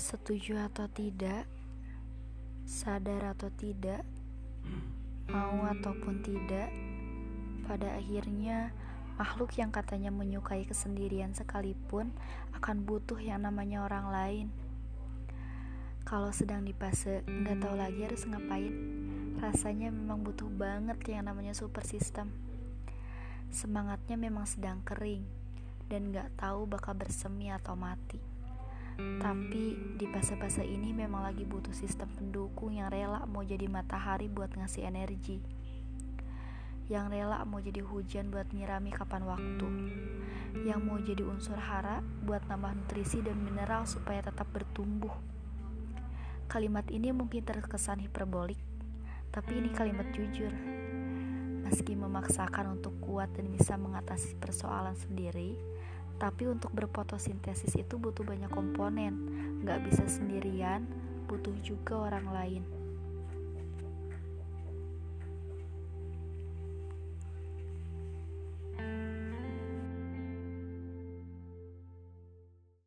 Setuju atau tidak, sadar atau tidak, mau ataupun tidak, pada akhirnya makhluk yang katanya menyukai kesendirian sekalipun akan butuh yang namanya orang lain. Kalau sedang di fase nggak tahu lagi harus ngapain, rasanya memang butuh banget yang namanya super system. Semangatnya memang sedang kering dan nggak tahu bakal bersemi atau mati. Tapi di fase-fase ini memang lagi butuh sistem pendukung yang rela mau jadi matahari buat ngasih energi. Yang rela mau jadi hujan buat nyirami kapan waktu. Yang mau jadi unsur hara buat nambah nutrisi dan mineral supaya tetap bertumbuh. Kalimat ini mungkin terkesan hiperbolik, tapi ini kalimat jujur. Meski memaksakan untuk kuat dan bisa mengatasi persoalan sendiri, tapi untuk berfotosintesis itu butuh banyak komponen, nggak bisa sendirian, butuh juga orang lain.